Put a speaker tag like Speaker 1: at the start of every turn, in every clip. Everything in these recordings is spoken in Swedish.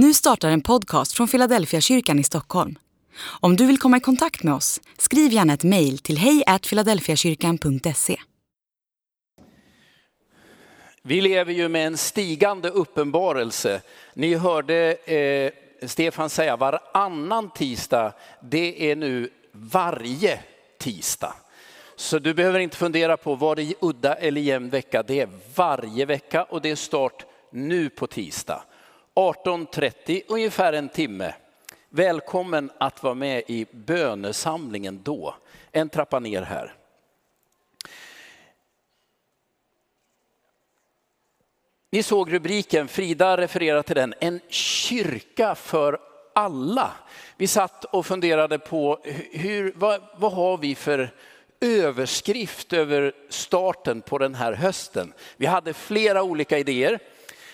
Speaker 1: Nu startar en podcast från Philadelphia kyrkan i Stockholm. Om du vill komma i kontakt med oss, skriv gärna ett mejl till hejfiladelfiakyrkan.se.
Speaker 2: Vi lever ju med en stigande uppenbarelse. Ni hörde eh, Stefan säga varannan tisdag, det är nu varje tisdag. Så du behöver inte fundera på var det är udda eller jämn vecka, det är varje vecka och det är start nu på tisdag. 18.30, ungefär en timme. Välkommen att vara med i bönesamlingen då. En trappa ner här. Ni såg rubriken, Frida refererar till den, en kyrka för alla. Vi satt och funderade på hur, vad, vad har vi för överskrift över starten på den här hösten. Vi hade flera olika idéer.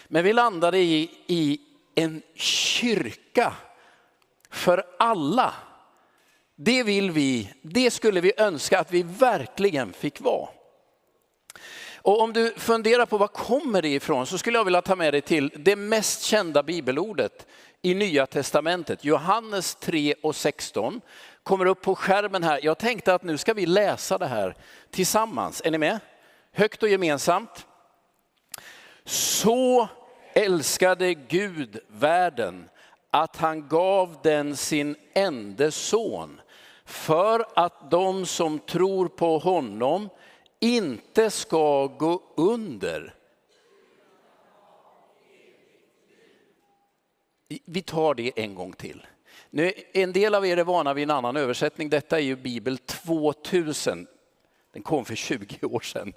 Speaker 2: Men vi landade i, i en kyrka för alla. Det vill vi, det skulle vi önska att vi verkligen fick vara. Och om du funderar på var kommer det ifrån så skulle jag vilja ta med dig till det mest kända bibelordet i Nya Testamentet. Johannes 3 och 16 kommer upp på skärmen här. Jag tänkte att nu ska vi läsa det här tillsammans. Är ni med? Högt och gemensamt. Så älskade Gud världen att han gav den sin enda son för att de som tror på honom inte ska gå under. Vi tar det en gång till. Nu, en del av er är vana vid en annan översättning. Detta är ju Bibel 2000. Den kom för 20 år sedan.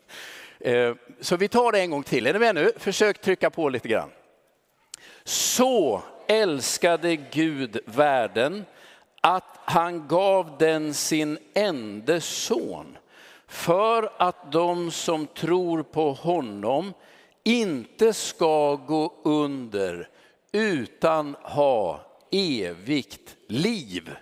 Speaker 2: Eh, så vi tar det en gång till. Är ni med nu? Försök trycka på lite grann. Så älskade Gud världen att han gav den sin enda son för att de som tror på honom inte ska gå under utan ha evigt liv.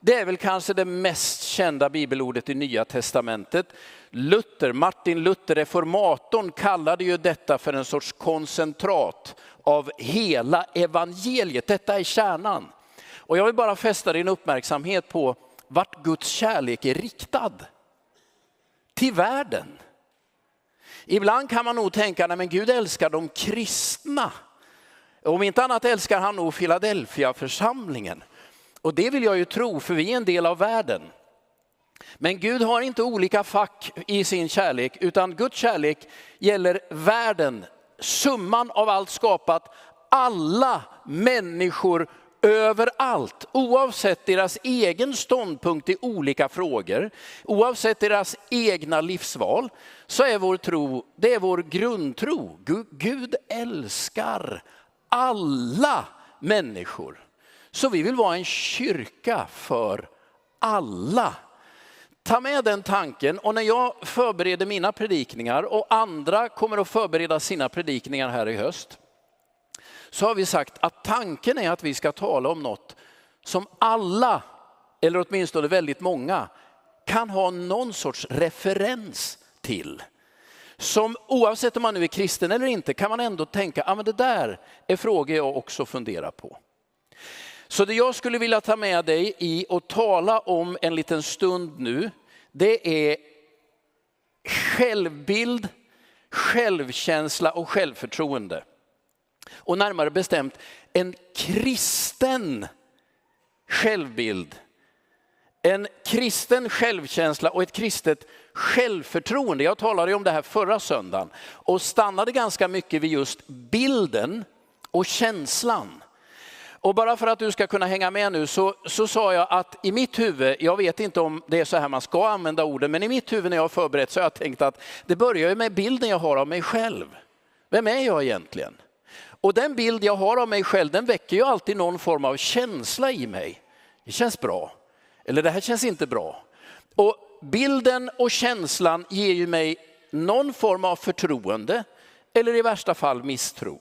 Speaker 2: Det är väl kanske det mest kända bibelordet i Nya Testamentet. Luther, Martin Luther, reformatorn, kallade ju detta för en sorts koncentrat av hela evangeliet. Detta är kärnan. Och jag vill bara fästa din uppmärksamhet på vart Guds kärlek är riktad. Till världen. Ibland kan man nog tänka, att Gud älskar de kristna. Om inte annat älskar han nog Philadelphia församlingen. Och det vill jag ju tro, för vi är en del av världen. Men Gud har inte olika fack i sin kärlek, utan Guds kärlek gäller världen, summan av allt skapat, alla människor överallt, oavsett deras egen ståndpunkt i olika frågor, oavsett deras egna livsval, så är vår tro, det är vår grundtro. Gud älskar alla människor. Så vi vill vara en kyrka för alla. Ta med den tanken och när jag förbereder mina predikningar och andra kommer att förbereda sina predikningar här i höst. Så har vi sagt att tanken är att vi ska tala om något som alla, eller åtminstone väldigt många, kan ha någon sorts referens till. Som oavsett om man nu är kristen eller inte kan man ändå tänka, ja men det där är frågor jag också funderar på. Så det jag skulle vilja ta med dig i och tala om en liten stund nu, det är självbild, självkänsla och självförtroende. Och närmare bestämt en kristen självbild. En kristen självkänsla och ett kristet självförtroende. Jag talade om det här förra söndagen och stannade ganska mycket vid just bilden och känslan. Och bara för att du ska kunna hänga med nu så, så sa jag att i mitt huvud, jag vet inte om det är så här man ska använda orden, men i mitt huvud när jag har förberett så har jag tänkt att det börjar med bilden jag har av mig själv. Vem är jag egentligen? Och den bild jag har av mig själv den väcker ju alltid någon form av känsla i mig. Det känns bra, eller det här känns inte bra. Och bilden och känslan ger ju mig någon form av förtroende eller i värsta fall misstro.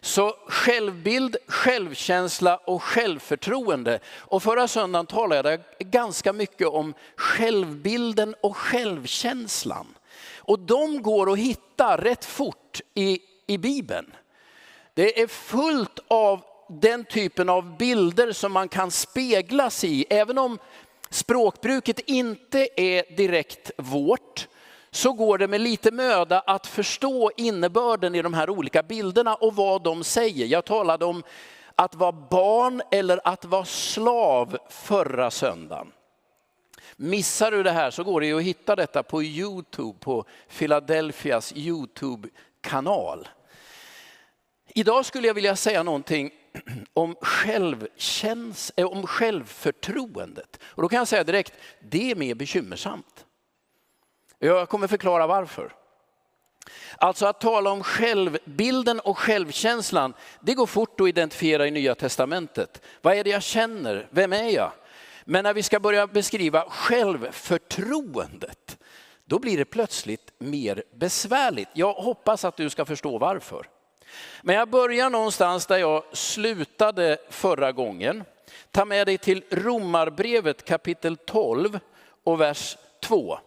Speaker 2: Så självbild, självkänsla och självförtroende. Och förra söndagen talade jag ganska mycket om självbilden och självkänslan. Och de går att hitta rätt fort i, i Bibeln. Det är fullt av den typen av bilder som man kan speglas i. Även om språkbruket inte är direkt vårt, så går det med lite möda att förstå innebörden i de här olika bilderna och vad de säger. Jag talade om att vara barn eller att vara slav förra söndagen. Missar du det här så går det ju att hitta detta på Youtube, på Philadelphias Youtube-kanal. Idag skulle jag vilja säga någonting om, självkäns eh, om självförtroendet. Och då kan jag säga direkt, det är mer bekymmersamt. Jag kommer förklara varför. Alltså att tala om självbilden och självkänslan, det går fort att identifiera i Nya Testamentet. Vad är det jag känner? Vem är jag? Men när vi ska börja beskriva självförtroendet, då blir det plötsligt mer besvärligt. Jag hoppas att du ska förstå varför. Men jag börjar någonstans där jag slutade förra gången. Ta med dig till Romarbrevet kapitel 12 och vers 2.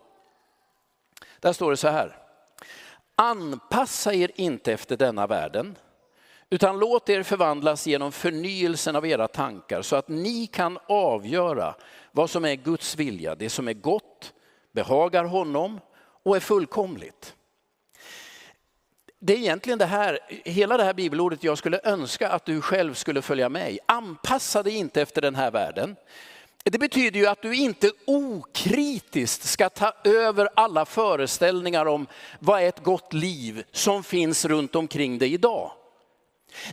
Speaker 2: Där står det så här. Anpassa er inte efter denna världen, utan låt er förvandlas genom förnyelsen av era tankar så att ni kan avgöra vad som är Guds vilja, det som är gott, behagar honom och är fullkomligt. Det är egentligen det här, hela det här bibelordet jag skulle önska att du själv skulle följa med i. Anpassa dig inte efter den här världen. Det betyder ju att du inte okritiskt ska ta över alla föreställningar om vad är ett gott liv som finns runt omkring dig idag.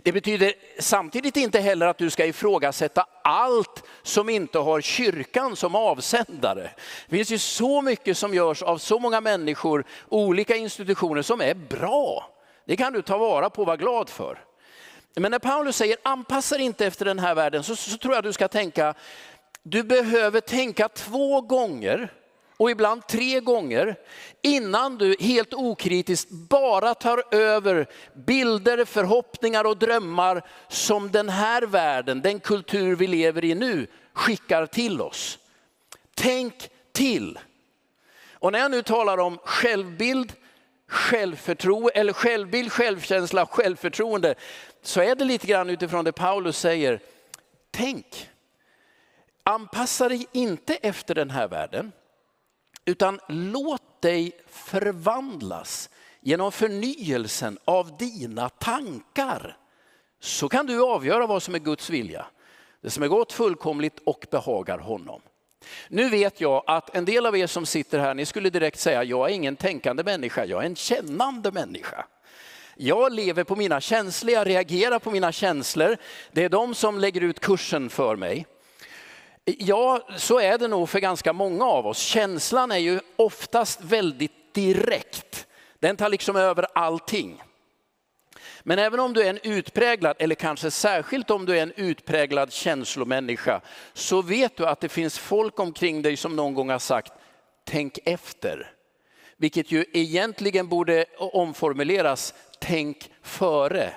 Speaker 2: Det betyder samtidigt inte heller att du ska ifrågasätta allt som inte har kyrkan som avsändare. Det finns ju så mycket som görs av så många människor, olika institutioner som är bra. Det kan du ta vara på och vara glad för. Men när Paulus säger anpassa dig inte efter den här världen så, så tror jag du ska tänka, du behöver tänka två gånger och ibland tre gånger innan du helt okritiskt bara tar över bilder, förhoppningar och drömmar som den här världen, den kultur vi lever i nu, skickar till oss. Tänk till. Och när jag nu talar om självbild, självförtro eller självbild, självkänsla, självförtroende, så är det lite grann utifrån det Paulus säger. Tänk, anpassa dig inte efter den här världen, utan låt dig förvandlas genom förnyelsen av dina tankar. Så kan du avgöra vad som är Guds vilja. Det som är gott, fullkomligt och behagar honom. Nu vet jag att en del av er som sitter här, ni skulle direkt säga, jag är ingen tänkande människa, jag är en kännande människa. Jag lever på mina känslor, jag reagerar på mina känslor. Det är de som lägger ut kursen för mig. Ja, så är det nog för ganska många av oss. Känslan är ju oftast väldigt direkt. Den tar liksom över allting. Men även om du är en utpräglad, eller kanske särskilt om du är en utpräglad känslomänniska, så vet du att det finns folk omkring dig som någon gång har sagt, tänk efter. Vilket ju egentligen borde omformuleras, tänk före.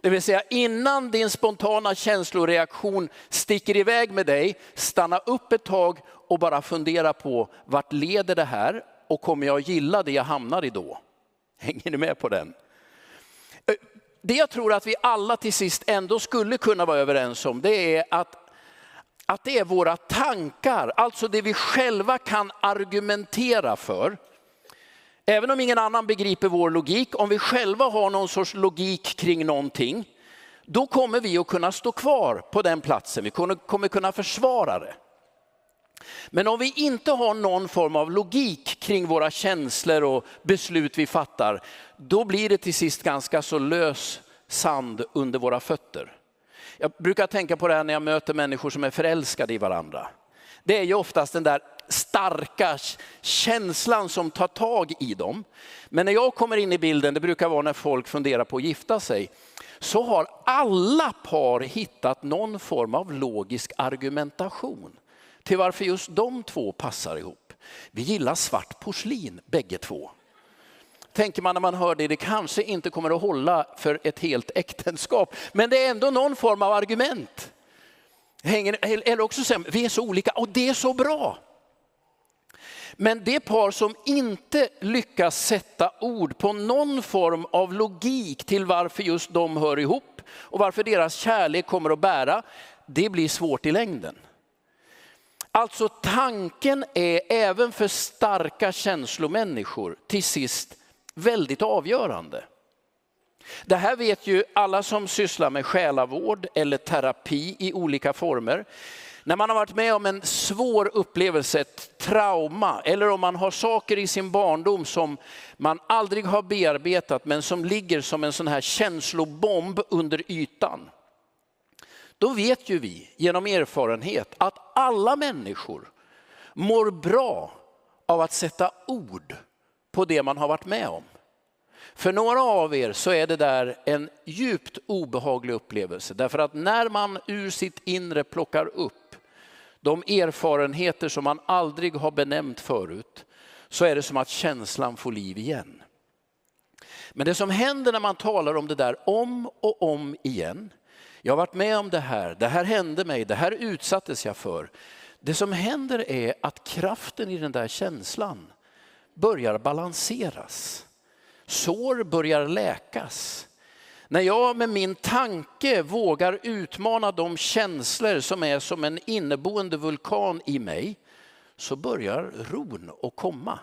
Speaker 2: Det vill säga innan din spontana känsloreaktion sticker iväg med dig, stanna upp ett tag och bara fundera på vart leder det här och kommer jag gilla det jag hamnar i då? Hänger ni med på den? Eh, det jag tror att vi alla till sist ändå skulle kunna vara överens om, det är att, att det är våra tankar, alltså det vi själva kan argumentera för, Även om ingen annan begriper vår logik, om vi själva har någon sorts logik kring någonting, då kommer vi att kunna stå kvar på den platsen. Vi kommer kunna försvara det. Men om vi inte har någon form av logik kring våra känslor och beslut vi fattar, då blir det till sist ganska så lös sand under våra fötter. Jag brukar tänka på det här när jag möter människor som är förälskade i varandra. Det är ju oftast den där starka känslan som tar tag i dem. Men när jag kommer in i bilden, det brukar vara när folk funderar på att gifta sig, så har alla par hittat någon form av logisk argumentation till varför just de två passar ihop. Vi gillar svart porslin bägge två. Tänker man när man hör det, det kanske inte kommer att hålla för ett helt äktenskap, men det är ändå någon form av argument. Eller också säger vi är så olika och det är så bra. Men det par som inte lyckas sätta ord på någon form av logik till varför just de hör ihop och varför deras kärlek kommer att bära, det blir svårt i längden. Alltså tanken är även för starka känslomänniskor till sist väldigt avgörande. Det här vet ju alla som sysslar med själavård eller terapi i olika former. När man har varit med om en svår upplevelse, ett trauma, eller om man har saker i sin barndom som man aldrig har bearbetat men som ligger som en sån här känslobomb under ytan. Då vet ju vi genom erfarenhet att alla människor mår bra av att sätta ord på det man har varit med om. För några av er så är det där en djupt obehaglig upplevelse. Därför att när man ur sitt inre plockar upp de erfarenheter som man aldrig har benämnt förut, så är det som att känslan får liv igen. Men det som händer när man talar om det där om och om igen, jag har varit med om det här, det här hände mig, det här utsattes jag för. Det som händer är att kraften i den där känslan börjar balanseras. Sår börjar läkas. När jag med min tanke vågar utmana de känslor som är som en inneboende vulkan i mig, så börjar ron att komma.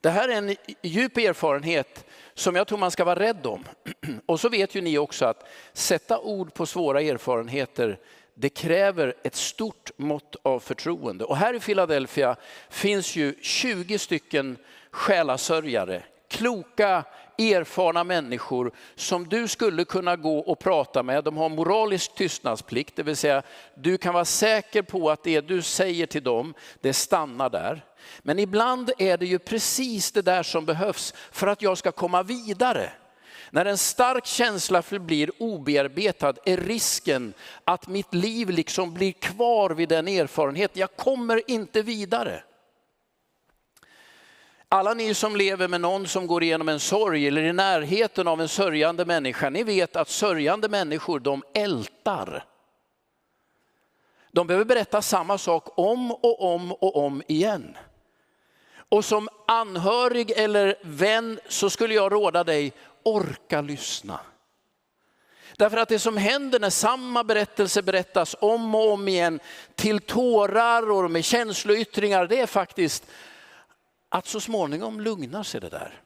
Speaker 2: Det här är en djup erfarenhet som jag tror man ska vara rädd om. Och så vet ju ni också att sätta ord på svåra erfarenheter, det kräver ett stort mått av förtroende. Och här i Philadelphia finns ju 20 stycken själasörjare, kloka, erfarna människor som du skulle kunna gå och prata med. De har moralisk tystnadsplikt, det vill säga du kan vara säker på att det du säger till dem, det stannar där. Men ibland är det ju precis det där som behövs för att jag ska komma vidare. När en stark känsla förblir obearbetad är risken att mitt liv liksom blir kvar vid den erfarenheten. Jag kommer inte vidare. Alla ni som lever med någon som går igenom en sorg eller i närheten av en sörjande människa, ni vet att sörjande människor de ältar. De behöver berätta samma sak om och om och om igen. Och som anhörig eller vän så skulle jag råda dig, orka lyssna. Därför att det som händer när samma berättelse berättas om och om igen till tårar och med känsloyttringar, det är faktiskt att så småningom lugnar sig det där.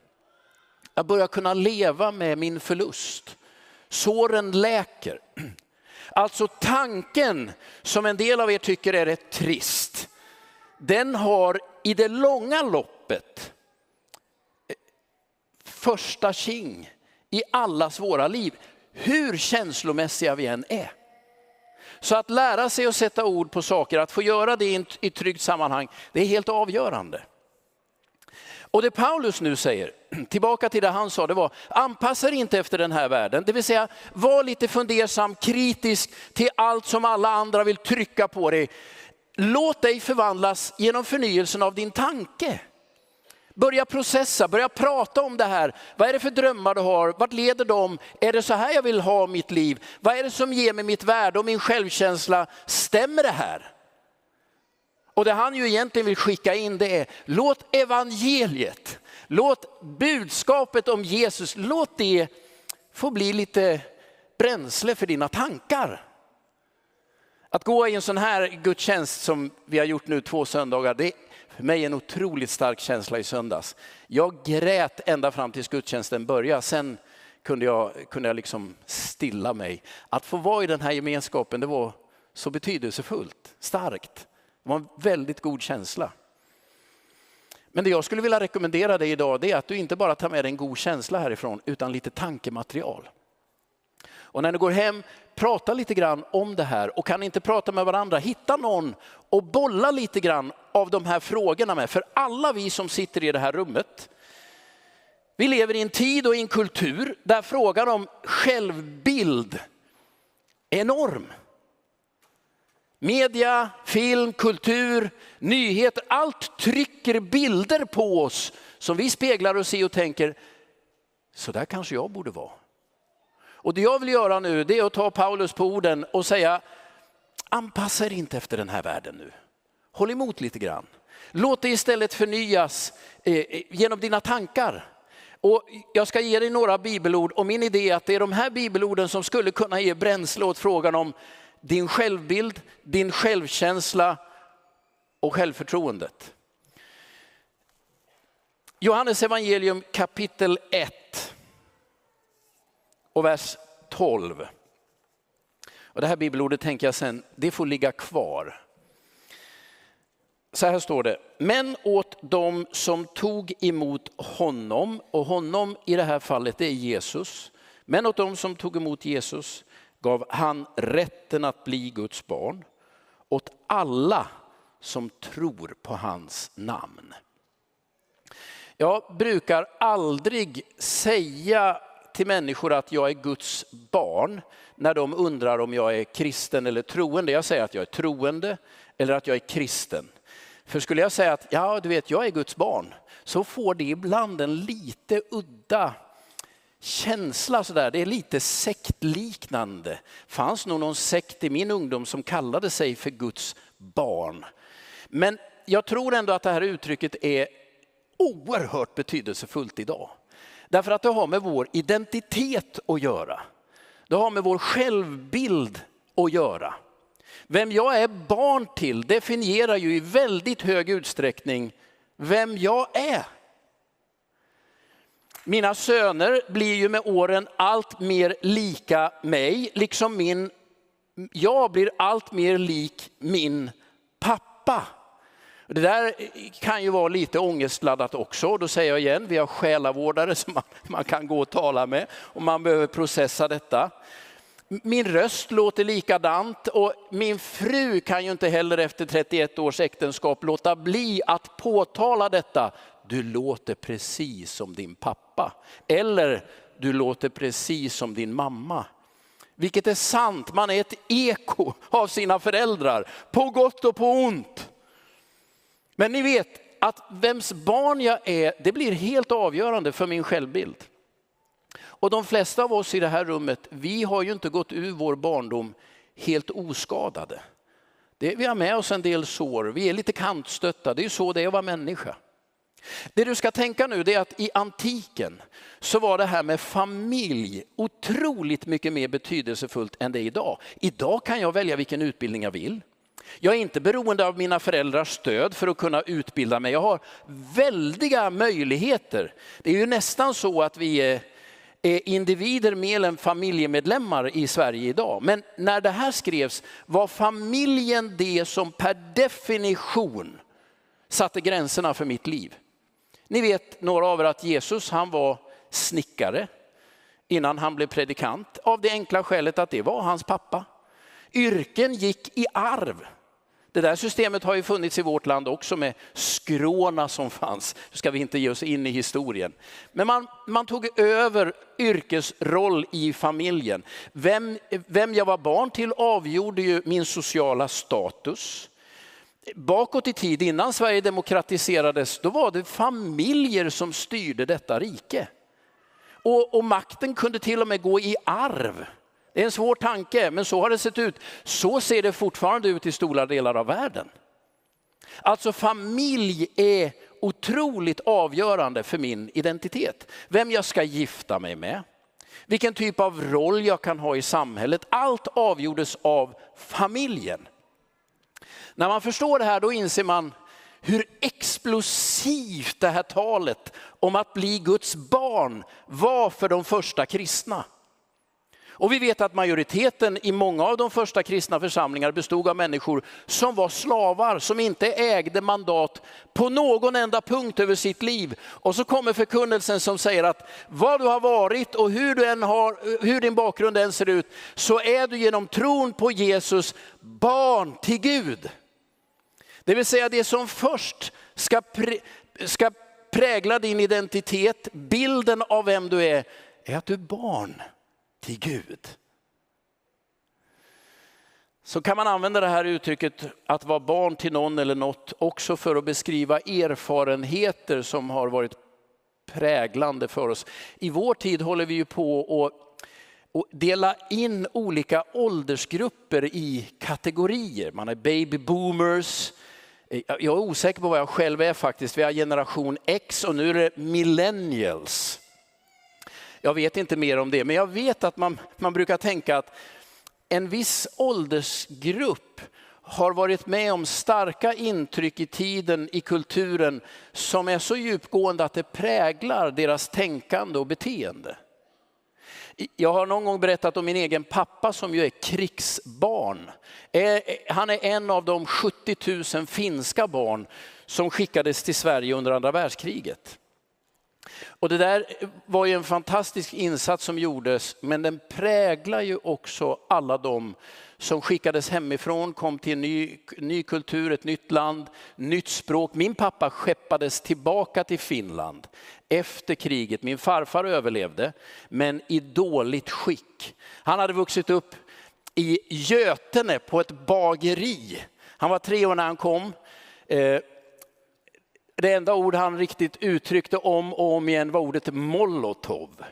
Speaker 2: Jag börjar kunna leva med min förlust. Såren läker. Alltså tanken som en del av er tycker är rätt trist, den har i det långa loppet eh, första king i allas våra liv, hur känslomässiga vi än är. Så att lära sig att sätta ord på saker, att få göra det i ett tryggt sammanhang, det är helt avgörande. Och det Paulus nu säger, tillbaka till det han sa, det var anpassa dig inte efter den här världen. Det vill säga var lite fundersam, kritisk till allt som alla andra vill trycka på dig. Låt dig förvandlas genom förnyelsen av din tanke. Börja processa, börja prata om det här. Vad är det för drömmar du har? Vart leder de? Är det så här jag vill ha mitt liv? Vad är det som ger mig mitt värde och min självkänsla? Stämmer det här? Och det han ju egentligen vill skicka in det är, låt evangeliet, låt budskapet om Jesus, låt det få bli lite bränsle för dina tankar. Att gå i en sån här gudstjänst som vi har gjort nu två söndagar, det är för mig en otroligt stark känsla i söndags. Jag grät ända fram tills gudstjänsten började, sen kunde jag, kunde jag liksom stilla mig. Att få vara i den här gemenskapen, det var så betydelsefullt, starkt. De har en väldigt god känsla. Men det jag skulle vilja rekommendera dig idag är att du inte bara tar med dig en god känsla härifrån utan lite tankematerial. Och när du går hem, prata lite grann om det här och kan ni inte prata med varandra, hitta någon och bolla lite grann av de här frågorna med. För alla vi som sitter i det här rummet, vi lever i en tid och i en kultur där frågan om självbild är enorm. Media, film, kultur, nyheter, allt trycker bilder på oss som vi speglar oss i och tänker, så där kanske jag borde vara. Och det jag vill göra nu det är att ta Paulus på orden och säga, anpassa er inte efter den här världen nu. Håll emot lite grann. Låt det istället förnyas eh, eh, genom dina tankar. Och jag ska ge dig några bibelord och min idé är att det är de här bibelorden som skulle kunna ge bränsle åt frågan om din självbild, din självkänsla och självförtroendet. Johannes evangelium kapitel 1 och vers 12. Och det här bibelordet tänker jag sen, det får ligga kvar. Så här står det, men åt dem som tog emot honom, och honom i det här fallet det är Jesus, men åt dem som tog emot Jesus gav han rätten att bli Guds barn, åt alla som tror på hans namn. Jag brukar aldrig säga till människor att jag är Guds barn när de undrar om jag är kristen eller troende. Jag säger att jag är troende eller att jag är kristen. För skulle jag säga att ja, du vet, jag är Guds barn, så får det ibland en lite udda känsla sådär. Det är lite sektliknande. fanns nog någon sekt i min ungdom som kallade sig för Guds barn. Men jag tror ändå att det här uttrycket är oerhört betydelsefullt idag. Därför att det har med vår identitet att göra. Det har med vår självbild att göra. Vem jag är barn till definierar ju i väldigt hög utsträckning vem jag är. Mina söner blir ju med åren allt mer lika mig, liksom min, jag blir allt mer lik min pappa. Det där kan ju vara lite ångestladdat också. Då säger jag igen, vi har själavårdare som man, man kan gå och tala med och man behöver processa detta. Min röst låter likadant och min fru kan ju inte heller efter 31 års äktenskap låta bli att påtala detta. Du låter precis som din pappa. Eller du låter precis som din mamma. Vilket är sant, man är ett eko av sina föräldrar. På gott och på ont. Men ni vet att vems barn jag är, det blir helt avgörande för min självbild. Och de flesta av oss i det här rummet, vi har ju inte gått ur vår barndom helt oskadade. Det, vi har med oss en del sår, vi är lite kantstötta, det är ju så det är att vara människa. Det du ska tänka nu är att i antiken så var det här med familj otroligt mycket mer betydelsefullt än det är idag. Idag kan jag välja vilken utbildning jag vill. Jag är inte beroende av mina föräldrars stöd för att kunna utbilda mig. Jag har väldiga möjligheter. Det är ju nästan så att vi är individer mer än familjemedlemmar i Sverige idag. Men när det här skrevs var familjen det som per definition satte gränserna för mitt liv. Ni vet några av er att Jesus han var snickare innan han blev predikant av det enkla skälet att det var hans pappa. Yrken gick i arv. Det där systemet har ju funnits i vårt land också med skråna som fanns. Nu ska vi inte ge oss in i historien. Men man, man tog över yrkesroll i familjen. Vem, vem jag var barn till avgjorde ju min sociala status. Bakåt i tid, innan Sverige demokratiserades, då var det familjer som styrde detta rike. Och, och makten kunde till och med gå i arv. Det är en svår tanke, men så har det sett ut. Så ser det fortfarande ut i stora delar av världen. Alltså familj är otroligt avgörande för min identitet. Vem jag ska gifta mig med, vilken typ av roll jag kan ha i samhället. Allt avgjordes av familjen. När man förstår det här då inser man hur explosivt det här talet om att bli Guds barn var för de första kristna. Och vi vet att majoriteten i många av de första kristna församlingar bestod av människor som var slavar, som inte ägde mandat på någon enda punkt över sitt liv. Och så kommer förkunnelsen som säger att vad du har varit och hur, du än har, hur din bakgrund än ser ut, så är du genom tron på Jesus barn till Gud. Det vill säga det som först ska, prä ska prägla din identitet, bilden av vem du är, är att du är barn till Gud. Så kan man använda det här uttrycket att vara barn till någon eller något också för att beskriva erfarenheter som har varit präglande för oss. I vår tid håller vi ju på att och dela in olika åldersgrupper i kategorier. Man är baby boomers, Eh, jag är osäker på vad jag själv är faktiskt. Vi har generation X och nu är det millennials. Jag vet inte mer om det, men jag vet att man, man brukar tänka att en viss åldersgrupp har varit med om starka intryck i tiden, i kulturen, som är så djupgående att det präglar deras tänkande och beteende. Jag har någon gång berättat om min egen pappa som ju är krigsbarn. Han är en av de 70 000 finska barn som skickades till Sverige under andra världskriget. Och det där var ju en fantastisk insats som gjordes, men den präglar ju också alla de som skickades hemifrån, kom till en ny, ny kultur, ett nytt land, nytt språk. Min pappa skeppades tillbaka till Finland efter kriget. Min farfar överlevde, men i dåligt skick. Han hade vuxit upp i Götene på ett bageri. Han var tre år när han kom. Eh, det enda ord han riktigt uttryckte om och om igen var ordet molotov.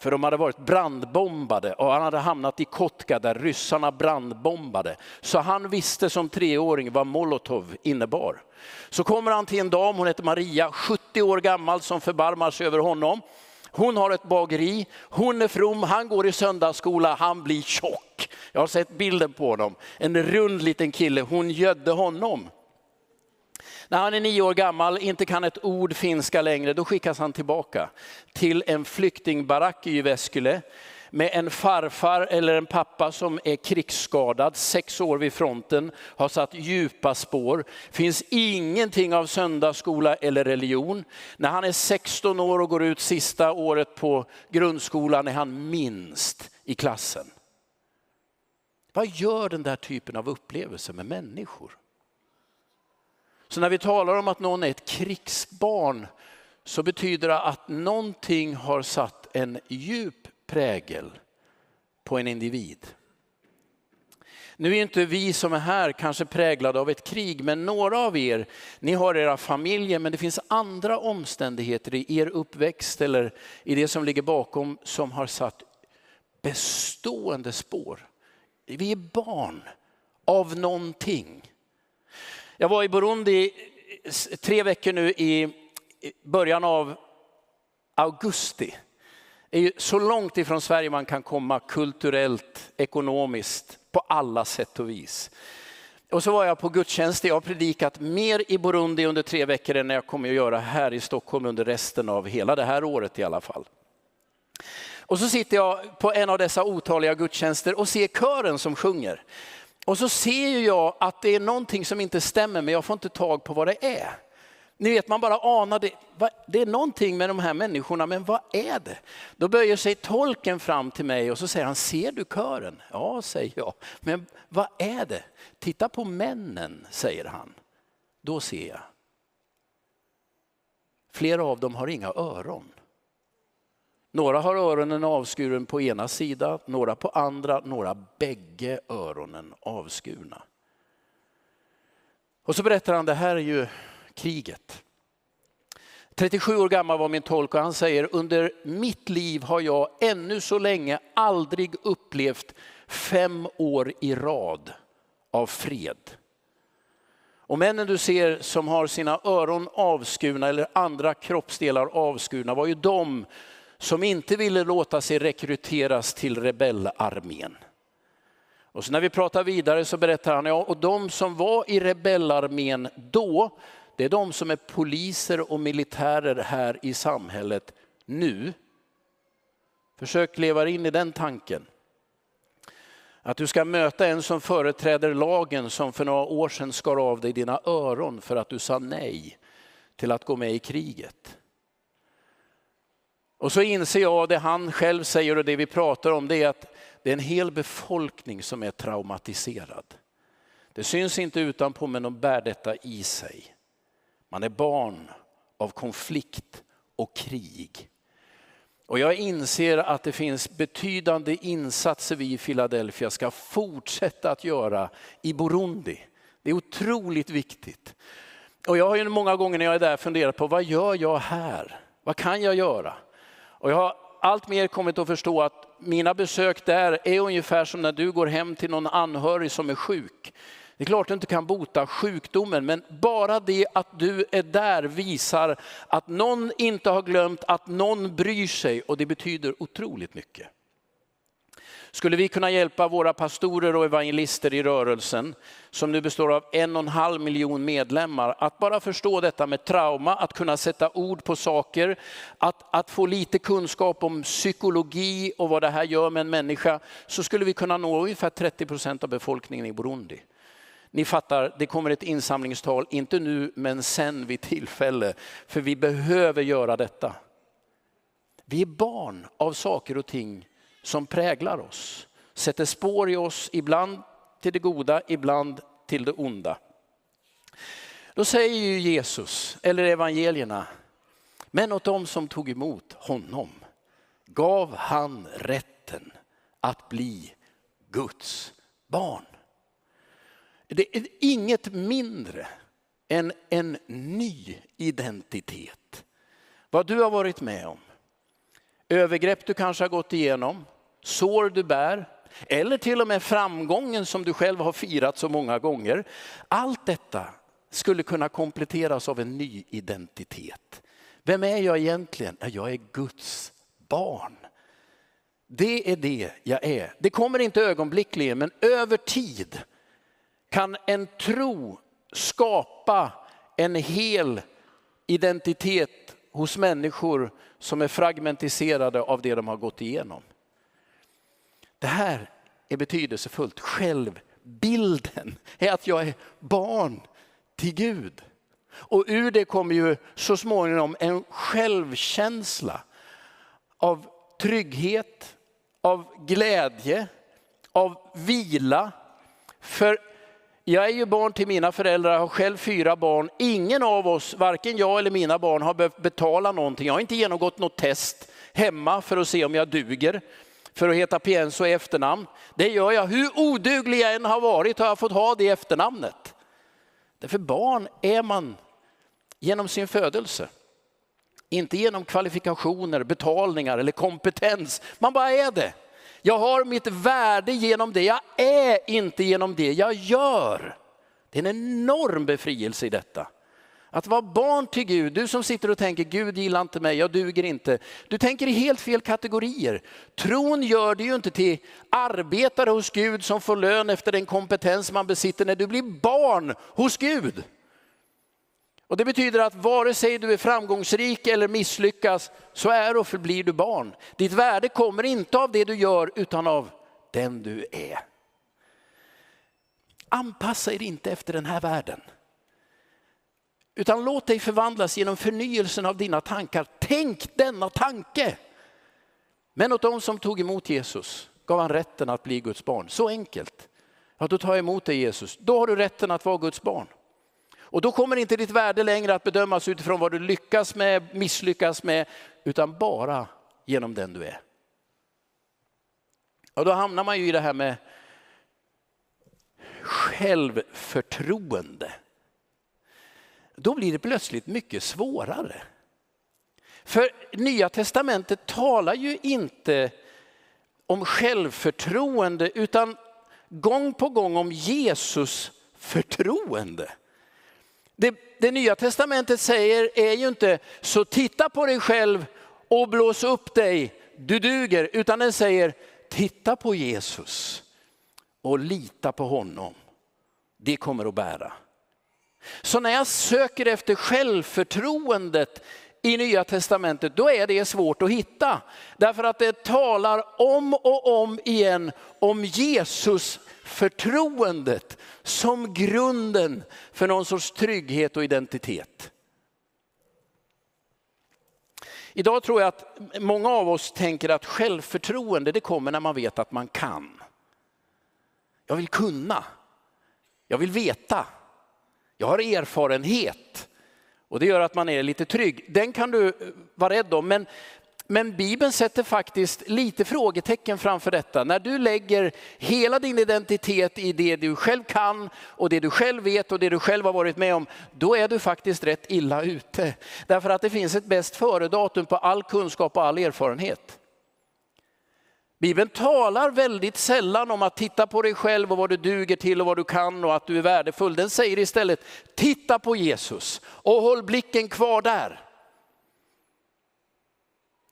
Speaker 2: För de hade varit brandbombade och han hade hamnat i Kotka där ryssarna brandbombade. Så han visste som treåring vad molotov innebar. Så kommer han till en dam, hon heter Maria, 70 år gammal som förbarmar sig över honom. Hon har ett bageri, hon är from, han går i söndagsskola, han blir tjock. Jag har sett bilden på honom. En rund liten kille, hon gödde honom. När han är nio år gammal, inte kan ett ord finska längre, då skickas han tillbaka till en flyktingbarack i Jyväskylä med en farfar eller en pappa som är krigsskadad, sex år vid fronten, har satt djupa spår. Finns ingenting av söndagsskola eller religion. När han är 16 år och går ut sista året på grundskolan är han minst i klassen. Vad gör den där typen av upplevelser med människor? Så när vi talar om att någon är ett krigsbarn så betyder det att någonting har satt en djup prägel på en individ. Nu är inte vi som är här kanske präglade av ett krig, men några av er, ni har era familjer, men det finns andra omständigheter i er uppväxt eller i det som ligger bakom som har satt bestående spår. Vi är barn av någonting. Jag var i Burundi tre veckor nu i början av augusti. Det är så långt ifrån Sverige man kan komma kulturellt, ekonomiskt, på alla sätt och vis. Och så var jag på gudstjänst, jag har predikat mer i Burundi under tre veckor än jag kommer att göra här i Stockholm under resten av hela det här året i alla fall. Och så sitter jag på en av dessa otaliga gudstjänster och ser kören som sjunger. Och så ser jag att det är någonting som inte stämmer men jag får inte tag på vad det är. Ni vet man bara anar det. Det är någonting med de här människorna men vad är det? Då böjer sig tolken fram till mig och så säger han, ser du kören? Ja, säger jag. Men vad är det? Titta på männen, säger han. Då ser jag. Flera av dem har inga öron. Några har öronen avskuren på ena sidan, några på andra, några bägge öronen avskurna. Och så berättar han, det här är ju kriget. 37 år gammal var min tolk och han säger, under mitt liv har jag ännu så länge aldrig upplevt fem år i rad av fred. Och männen du ser som har sina öron avskurna eller andra kroppsdelar avskurna var ju de som inte ville låta sig rekryteras till rebellarmén. Och så när vi pratar vidare så berättar han, ja, och de som var i rebellarmén då, det är de som är poliser och militärer här i samhället nu. Försök leva in i den tanken. Att du ska möta en som företräder lagen som för några år sedan skar av dig dina öron för att du sa nej till att gå med i kriget. Och så inser jag det han själv säger och det vi pratar om, det är att det är en hel befolkning som är traumatiserad. Det syns inte utanpå men de bär detta i sig. Man är barn av konflikt och krig. Och jag inser att det finns betydande insatser vi i Philadelphia ska fortsätta att göra i Burundi. Det är otroligt viktigt. Och jag har ju många gånger när jag är där funderat på vad gör jag här? Vad kan jag göra? Och jag har allt mer kommit att förstå att mina besök där är ungefär som när du går hem till någon anhörig som är sjuk. Det är klart du inte kan bota sjukdomen, men bara det att du är där visar att någon inte har glömt, att någon bryr sig och det betyder otroligt mycket. Skulle vi kunna hjälpa våra pastorer och evangelister i rörelsen, som nu består av en och en halv miljon medlemmar, att bara förstå detta med trauma, att kunna sätta ord på saker, att, att få lite kunskap om psykologi och vad det här gör med en människa, så skulle vi kunna nå ungefär 30 procent av befolkningen i Burundi. Ni fattar, det kommer ett insamlingstal, inte nu men sen vid tillfälle, för vi behöver göra detta. Vi är barn av saker och ting som präglar oss, sätter spår i oss, ibland till det goda, ibland till det onda. Då säger ju Jesus, eller evangelierna, men åt dem som tog emot honom gav han rätten att bli Guds barn. Det är inget mindre än en ny identitet. Vad du har varit med om, övergrepp du kanske har gått igenom, sår du bär, eller till och med framgången som du själv har firat så många gånger. Allt detta skulle kunna kompletteras av en ny identitet. Vem är jag egentligen? Jag är Guds barn. Det är det jag är. Det kommer inte ögonblickligen, men över tid kan en tro skapa en hel identitet hos människor som är fragmentiserade av det de har gått igenom. Det här är betydelsefullt. Självbilden är att jag är barn till Gud. Och ur det kommer ju så småningom en självkänsla av trygghet, av glädje, av vila. För jag är ju barn till mina föräldrar, har själv fyra barn. Ingen av oss, varken jag eller mina barn, har behövt betala någonting. Jag har inte genomgått något test hemma för att se om jag duger för att heta Pienso i efternamn. Det gör jag. Hur oduglig jag än har varit har jag fått ha det efternamnet. Därför barn är man genom sin födelse. Inte genom kvalifikationer, betalningar eller kompetens. Man bara är det. Jag har mitt värde genom det jag är, inte genom det jag gör. Det är en enorm befrielse i detta. Att vara barn till Gud, du som sitter och tänker Gud gillar inte mig, jag duger inte. Du tänker i helt fel kategorier. Tron gör dig ju inte till arbetare hos Gud som får lön efter den kompetens man besitter när du blir barn hos Gud. Och Det betyder att vare sig du är framgångsrik eller misslyckas så är och förblir du barn. Ditt värde kommer inte av det du gör utan av den du är. Anpassa er inte efter den här världen. Utan låt dig förvandlas genom förnyelsen av dina tankar. Tänk denna tanke. Men åt de som tog emot Jesus gav han rätten att bli Guds barn. Så enkelt. Ja, då tar jag emot dig Jesus. Då har du rätten att vara Guds barn. Och då kommer inte ditt värde längre att bedömas utifrån vad du lyckas med, misslyckas med, utan bara genom den du är. Och då hamnar man ju i det här med självförtroende då blir det plötsligt mycket svårare. För Nya Testamentet talar ju inte om självförtroende utan gång på gång om Jesus förtroende. Det, det Nya Testamentet säger är ju inte så titta på dig själv och blås upp dig, du duger, utan den säger titta på Jesus och lita på honom. Det kommer att bära. Så när jag söker efter självförtroendet i Nya Testamentet, då är det svårt att hitta. Därför att det talar om och om igen om Jesus förtroendet som grunden för någon sorts trygghet och identitet. Idag tror jag att många av oss tänker att självförtroende det kommer när man vet att man kan. Jag vill kunna. Jag vill veta. Jag har erfarenhet och det gör att man är lite trygg. Den kan du eh, vara rädd om. Men, men Bibeln sätter faktiskt lite frågetecken framför detta. När du lägger hela din identitet i det du själv kan och det du själv vet och det du själv har varit med om, då är du faktiskt rätt illa ute. Därför att det finns ett bäst före-datum på all kunskap och all erfarenhet. Bibeln talar väldigt sällan om att titta på dig själv och vad du duger till och vad du kan och att du är värdefull. Den säger istället, titta på Jesus och håll blicken kvar där.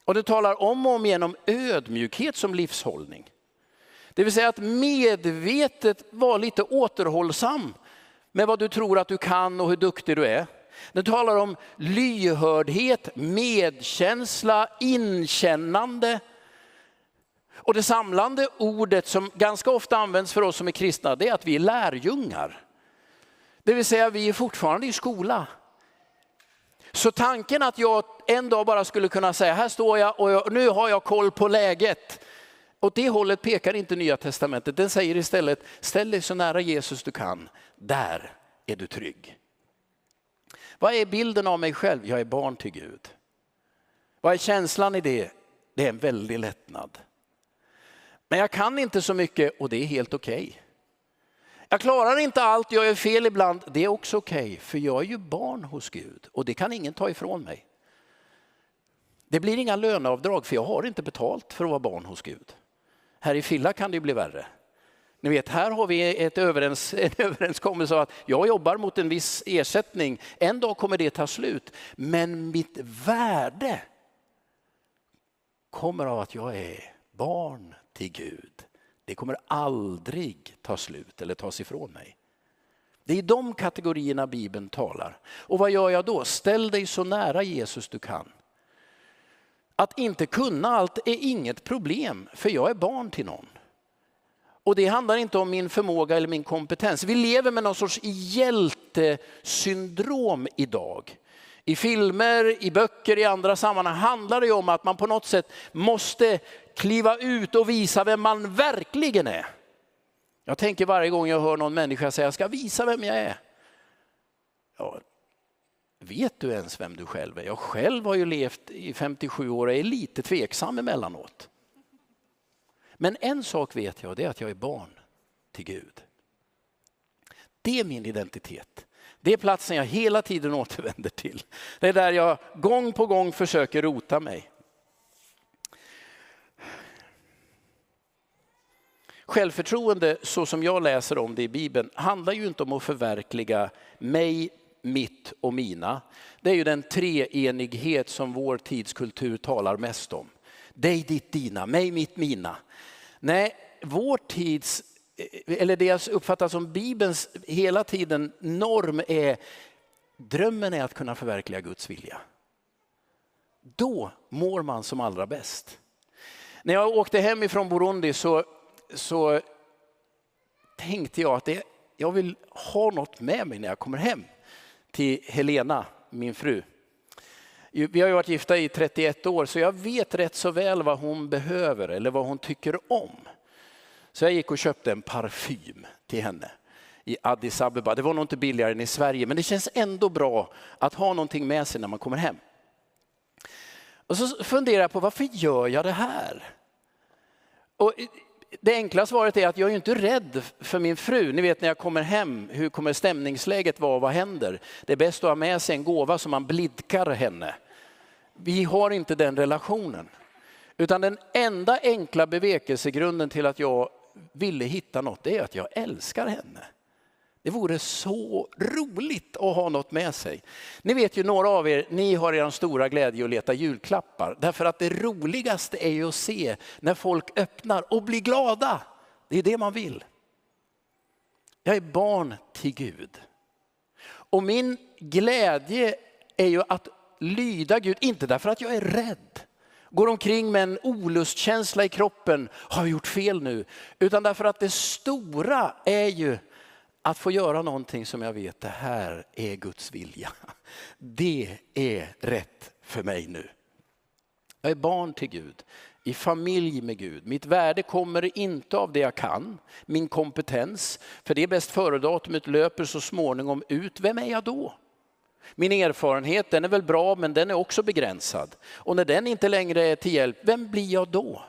Speaker 2: Och det talar om och om igen om ödmjukhet som livshållning. Det vill säga att medvetet vara lite återhållsam med vad du tror att du kan och hur duktig du är. Den talar om lyhördhet, medkänsla, inkännande. Och det samlande ordet som ganska ofta används för oss som är kristna, det är att vi är lärjungar. Det vill säga vi är fortfarande i skola. Så tanken att jag en dag bara skulle kunna säga, här står jag och jag, nu har jag koll på läget. Åt det hållet pekar inte Nya Testamentet. Den säger istället, ställ dig så nära Jesus du kan. Där är du trygg. Vad är bilden av mig själv? Jag är barn till Gud. Vad är känslan i det? Det är en väldig lättnad. Men jag kan inte så mycket och det är helt okej. Okay. Jag klarar inte allt, jag gör fel ibland. Det är också okej, okay, för jag är ju barn hos Gud och det kan ingen ta ifrån mig. Det blir inga löneavdrag för jag har inte betalt för att vara barn hos Gud. Här i Filla kan det bli värre. Ni vet, här har vi ett överens, en överenskommelse av att jag jobbar mot en viss ersättning. En dag kommer det ta slut. Men mitt värde kommer av att jag är barn till Gud. Det kommer aldrig ta slut eller tas ifrån mig. Det är i de kategorierna Bibeln talar. Och vad gör jag då? Ställ dig så nära Jesus du kan. Att inte kunna allt är inget problem, för jag är barn till någon. Och det handlar inte om min förmåga eller min kompetens. Vi lever med någon sorts hjältesyndrom idag. I filmer, i böcker, i andra sammanhang handlar det om att man på något sätt måste kliva ut och visa vem man verkligen är. Jag tänker varje gång jag hör någon människa säga, jag ska visa vem jag är. Ja, vet du ens vem du själv är? Jag själv har ju levt i 57 år och är lite tveksam emellanåt. Men en sak vet jag, det är att jag är barn till Gud. Det är min identitet. Det är platsen jag hela tiden återvänder till. Det är där jag gång på gång försöker rota mig. Självförtroende, så som jag läser om det i Bibeln, handlar ju inte om att förverkliga mig, mitt och mina. Det är ju den treenighet som vår tidskultur talar mest om. Dig, ditt, dina, mig, mitt, mina. Nej, vår tids, eh, eller det jag uppfattar som Bibelns hela tiden norm är, drömmen är att kunna förverkliga Guds vilja. Då mår man som allra bäst. När jag åkte hem ifrån Burundi så, så tänkte jag att det, jag vill ha något med mig när jag kommer hem till Helena, min fru. Vi har ju varit gifta i 31 år så jag vet rätt så väl vad hon behöver eller vad hon tycker om. Så jag gick och köpte en parfym till henne i Addis Abeba. Det var nog inte billigare än i Sverige men det känns ändå bra att ha någonting med sig när man kommer hem. Och så funderar jag på varför gör jag det här? Och det enkla svaret är att jag är inte rädd för min fru. Ni vet när jag kommer hem, hur kommer stämningsläget vara, vad händer? Det är bäst att ha med sig en gåva så man blidkar henne. Vi har inte den relationen. Utan den enda enkla bevekelsegrunden till att jag ville hitta något, det är att jag älskar henne. Det vore så roligt att ha något med sig. Ni vet ju några av er, ni har er stora glädje att leta julklappar. Därför att det roligaste är ju att se när folk öppnar och blir glada. Det är det man vill. Jag är barn till Gud. Och min glädje är ju att lyda Gud, inte därför att jag är rädd, går omkring med en olustkänsla i kroppen, har jag gjort fel nu? Utan därför att det stora är ju att få göra någonting som jag vet, det här är Guds vilja. Det är rätt för mig nu. Jag är barn till Gud, i familj med Gud. Mitt värde kommer inte av det jag kan, min kompetens. För det bäst före-datumet löper så småningom ut. Vem är jag då? Min erfarenhet den är väl bra men den är också begränsad. Och när den inte längre är till hjälp, vem blir jag då?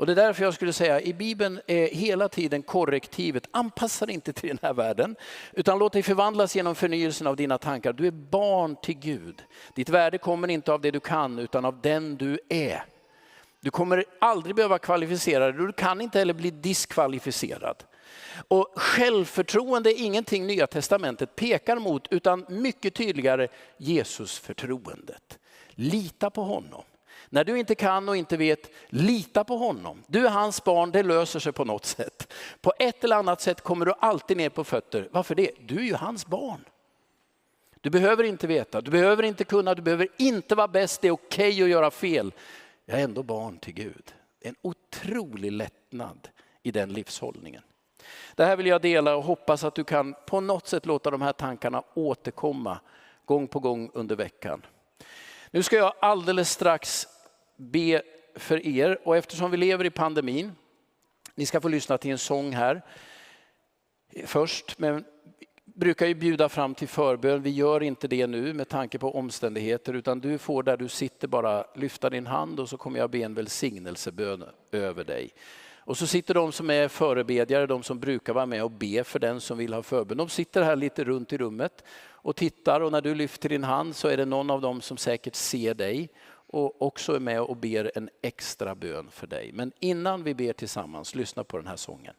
Speaker 2: Och det är därför jag skulle säga i Bibeln är hela tiden korrektivet, anpassa dig inte till den här världen, utan låt dig förvandlas genom förnyelsen av dina tankar. Du är barn till Gud. Ditt värde kommer inte av det du kan, utan av den du är. Du kommer aldrig behöva kvalificera dig, du kan inte heller bli diskvalificerad. Och självförtroende är ingenting Nya Testamentet pekar mot, utan mycket tydligare Jesusförtroendet. Lita på honom. När du inte kan och inte vet, lita på honom. Du är hans barn, det löser sig på något sätt. På ett eller annat sätt kommer du alltid ner på fötter. Varför det? Du är ju hans barn. Du behöver inte veta, du behöver inte kunna, du behöver inte vara bäst, det är okej okay att göra fel. Jag är ändå barn till Gud. En otrolig lättnad i den livshållningen. Det här vill jag dela och hoppas att du kan på något sätt låta de här tankarna återkomma gång på gång under veckan. Nu ska jag alldeles strax be för er och eftersom vi lever i pandemin, ni ska få lyssna till en sång här först, men brukar ju bjuda fram till förbön. Vi gör inte det nu med tanke på omständigheter utan du får där du sitter bara lyfta din hand och så kommer jag be en välsignelsebön över dig. Och så sitter de som är förebedjare, de som brukar vara med och be för den som vill ha förbön. De sitter här lite runt i rummet och tittar och när du lyfter din hand så är det någon av dem som säkert ser dig och också är med och ber en extra bön för dig. Men innan vi ber tillsammans, lyssna på den här sången.